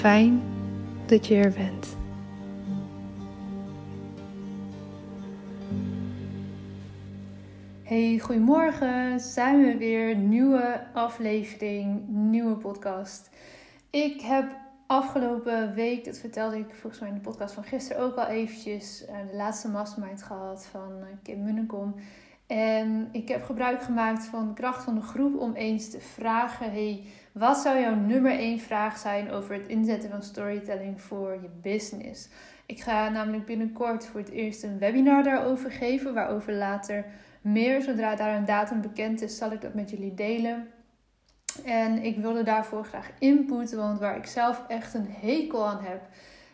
Fijn dat je er bent. Hey, goedemorgen. Zijn we weer. Nieuwe aflevering, nieuwe podcast. Ik heb afgelopen week, dat vertelde ik volgens mij in de podcast van gisteren ook al eventjes, eh, de laatste mastermind gehad van eh, Kim Munnekom. En ik heb gebruik gemaakt van de kracht van de groep om eens te vragen: hey, wat zou jouw nummer één vraag zijn over het inzetten van storytelling voor je business? Ik ga namelijk binnenkort voor het eerst een webinar daarover geven, waarover later meer, zodra daar een datum bekend is, zal ik dat met jullie delen. En ik wilde daarvoor graag input, want waar ik zelf echt een hekel aan heb,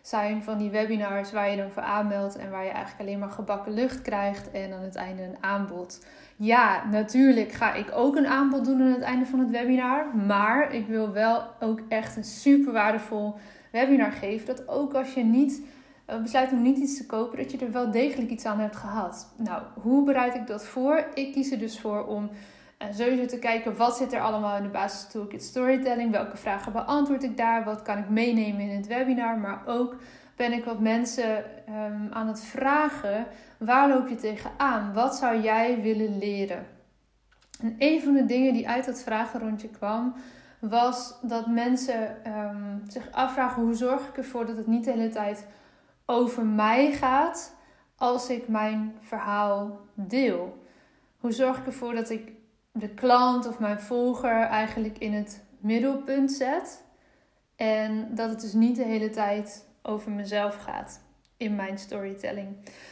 zijn van die webinars waar je dan voor aanmeldt en waar je eigenlijk alleen maar gebakken lucht krijgt en aan het einde een aanbod. Ja, natuurlijk ga ik ook een aanbod doen aan het einde van het webinar, maar ik wil wel ook echt een super waardevol webinar geven. Dat ook als je niet uh, besluit om niet iets te kopen, dat je er wel degelijk iets aan hebt gehad. Nou, hoe bereid ik dat voor? Ik kies er dus voor om uh, sowieso te kijken wat zit er allemaal in de basis toolkit storytelling. Welke vragen beantwoord ik daar? Wat kan ik meenemen in het webinar? Maar ook ben ik wat mensen um, aan het vragen. Waar loop je tegenaan? Wat zou jij willen leren? En een van de dingen die uit dat vragenrondje kwam, was dat mensen um, zich afvragen: hoe zorg ik ervoor dat het niet de hele tijd over mij gaat als ik mijn verhaal deel? Hoe zorg ik ervoor dat ik de klant of mijn volger eigenlijk in het middelpunt zet en dat het dus niet de hele tijd over mezelf gaat in mijn storytelling.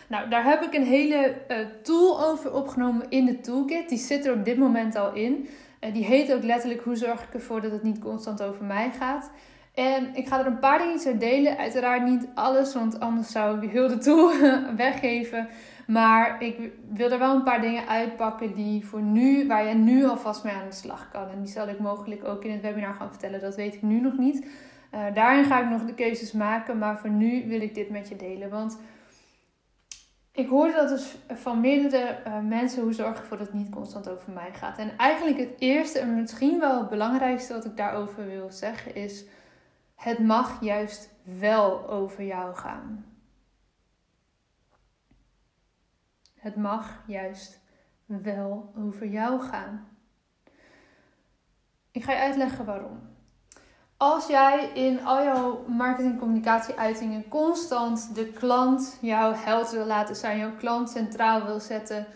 Nou, daar heb ik een hele uh, tool over opgenomen in de toolkit. Die zit er op dit moment al in. Uh, die heet ook letterlijk hoe zorg ik ervoor dat het niet constant over mij gaat. En ik ga er een paar dingen delen. Uiteraard niet alles, want anders zou ik de tool weggeven. Maar ik wil er wel een paar dingen uitpakken die voor nu, waar je nu alvast mee aan de slag kan. En die zal ik mogelijk ook in het webinar gaan vertellen. Dat weet ik nu nog niet. Uh, daarin ga ik nog de keuzes maken. Maar voor nu wil ik dit met je delen. Want ik hoorde dat dus van meerdere uh, mensen hoe zorg ik ervoor dat het niet constant over mij gaat. En eigenlijk het eerste en misschien wel het belangrijkste wat ik daarover wil zeggen is het mag juist wel over jou gaan. Het mag juist wel over jou gaan. Ik ga je uitleggen waarom. Als jij in al jouw marketing communicatie uitingen constant de klant jouw held wil laten zijn, jouw klant centraal wil zetten,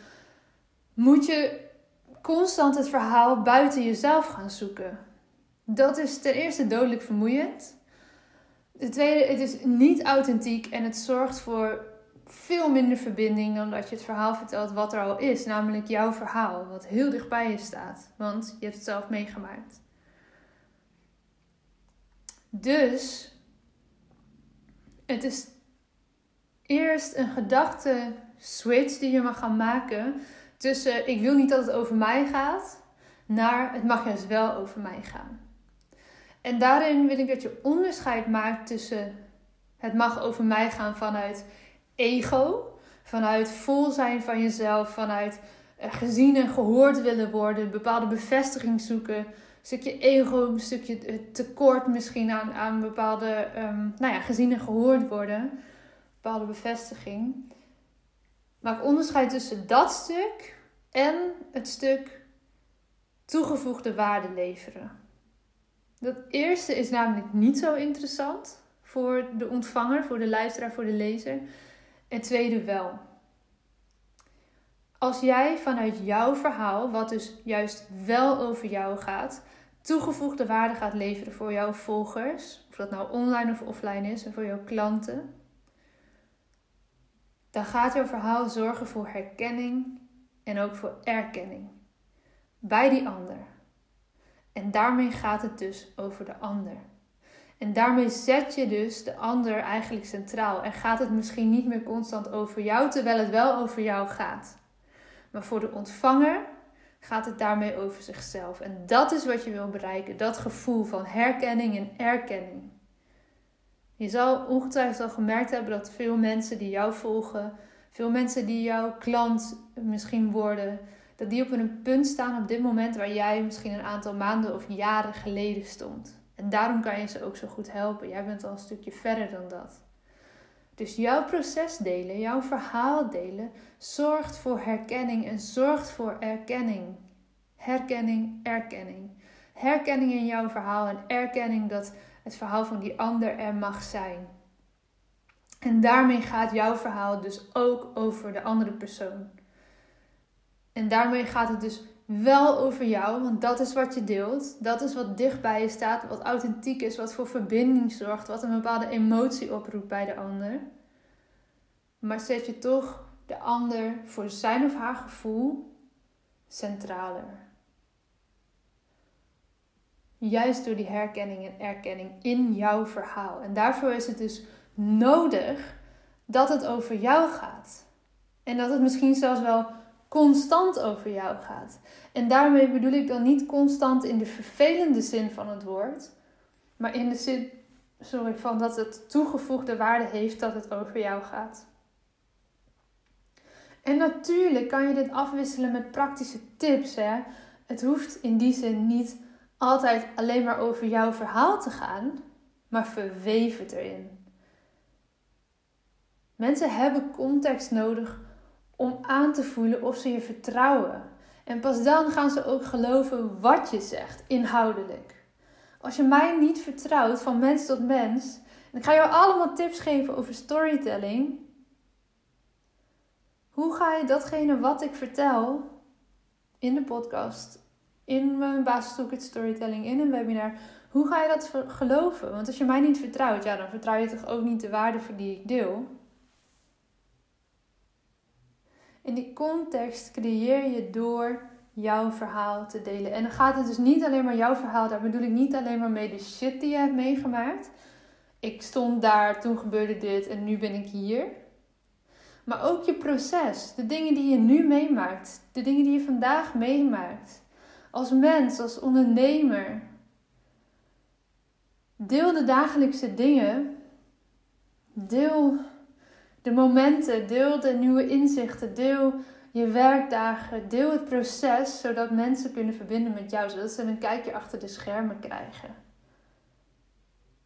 moet je constant het verhaal buiten jezelf gaan zoeken. Dat is ten eerste dodelijk vermoeiend. Ten tweede, het is niet authentiek en het zorgt voor veel minder verbinding dan dat je het verhaal vertelt wat er al is. Namelijk jouw verhaal, wat heel dicht bij je staat. Want je hebt het zelf meegemaakt. Dus het is eerst een gedachte switch die je mag gaan maken tussen ik wil niet dat het over mij gaat, naar het mag juist wel over mij gaan. En daarin wil ik dat je onderscheid maakt tussen het mag over mij gaan vanuit ego, vanuit vol zijn van jezelf, vanuit gezien en gehoord willen worden, bepaalde bevestiging zoeken, een stukje ego, een stukje tekort misschien aan, aan bepaalde, um, nou ja, gezien en gehoord worden, bepaalde bevestiging. Maak onderscheid tussen dat stuk en het stuk toegevoegde waarde leveren. Dat eerste is namelijk niet zo interessant voor de ontvanger, voor de luisteraar, voor de lezer. En tweede wel. Als jij vanuit jouw verhaal, wat dus juist wel over jou gaat, toegevoegde waarde gaat leveren voor jouw volgers, of dat nou online of offline is, en voor jouw klanten, dan gaat jouw verhaal zorgen voor herkenning en ook voor erkenning bij die ander. En daarmee gaat het dus over de ander. En daarmee zet je dus de ander eigenlijk centraal. En gaat het misschien niet meer constant over jou, terwijl het wel over jou gaat. Maar voor de ontvanger gaat het daarmee over zichzelf. En dat is wat je wil bereiken: dat gevoel van herkenning en erkenning. Je zal ongetwijfeld al gemerkt hebben dat veel mensen die jou volgen, veel mensen die jouw klant misschien worden, dat die op een punt staan op dit moment waar jij misschien een aantal maanden of jaren geleden stond. En daarom kan je ze ook zo goed helpen. Jij bent al een stukje verder dan dat. Dus jouw proces delen, jouw verhaal delen, zorgt voor herkenning en zorgt voor erkenning. Herkenning, erkenning. Herkenning in jouw verhaal en erkenning dat het verhaal van die ander er mag zijn. En daarmee gaat jouw verhaal dus ook over de andere persoon. En daarmee gaat het dus wel over jou, want dat is wat je deelt. Dat is wat dicht bij je staat, wat authentiek is, wat voor verbinding zorgt, wat een bepaalde emotie oproept bij de ander. Maar zet je toch de ander voor zijn of haar gevoel centraler. Juist door die herkenning en erkenning in jouw verhaal. En daarvoor is het dus nodig dat het over jou gaat. En dat het misschien zelfs wel constant over jou gaat. En daarmee bedoel ik dan niet constant in de vervelende zin van het woord, maar in de zin sorry, van dat het toegevoegde waarde heeft dat het over jou gaat. En natuurlijk kan je dit afwisselen met praktische tips. Hè? Het hoeft in die zin niet altijd alleen maar over jouw verhaal te gaan, maar verweef het erin. Mensen hebben context nodig om aan te voelen of ze je vertrouwen. En pas dan gaan ze ook geloven wat je zegt, inhoudelijk. Als je mij niet vertrouwt van mens tot mens, en ik ga jou allemaal tips geven over storytelling. Hoe ga je datgene wat ik vertel in de podcast, in mijn basisstoeket storytelling, in een webinar, hoe ga je dat geloven? Want als je mij niet vertrouwt, ja, dan vertrouw je toch ook niet de waarde voor die ik deel. En die context creëer je door jouw verhaal te delen. En dan gaat het dus niet alleen maar jouw verhaal, daar bedoel ik niet alleen maar mee de shit die je hebt meegemaakt. Ik stond daar, toen gebeurde dit en nu ben ik hier. Maar ook je proces, de dingen die je nu meemaakt, de dingen die je vandaag meemaakt. Als mens, als ondernemer. Deel de dagelijkse dingen. Deel de momenten, deel de nieuwe inzichten, deel je werkdagen, deel het proces, zodat mensen kunnen verbinden met jou, zodat ze een kijkje achter de schermen krijgen.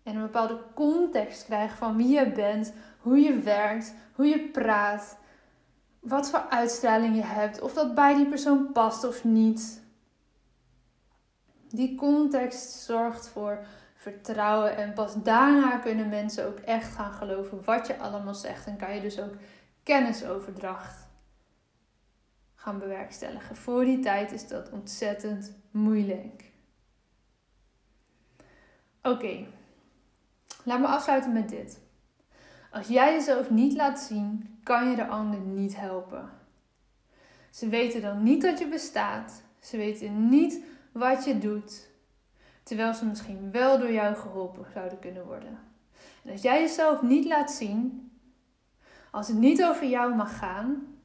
En een bepaalde context krijgen van wie je bent, hoe je werkt, hoe je praat, wat voor uitstraling je hebt, of dat bij die persoon past of niet. Die context zorgt voor vertrouwen en pas daarna kunnen mensen ook echt gaan geloven wat je allemaal zegt en kan je dus ook kennisoverdracht gaan bewerkstelligen. Voor die tijd is dat ontzettend moeilijk. Oké, laat me afsluiten met dit. Als jij jezelf niet laat zien, kan je de ander niet helpen. Ze weten dan niet dat je bestaat. Ze weten niet wat je doet. Terwijl ze misschien wel door jou geholpen zouden kunnen worden. En als jij jezelf niet laat zien, als het niet over jou mag gaan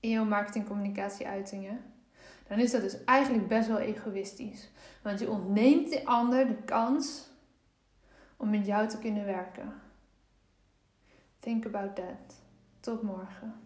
in jouw marketingcommunicatieuitingen, dan is dat dus eigenlijk best wel egoïstisch. Want je ontneemt de ander de kans om met jou te kunnen werken. Think about that. Tot morgen.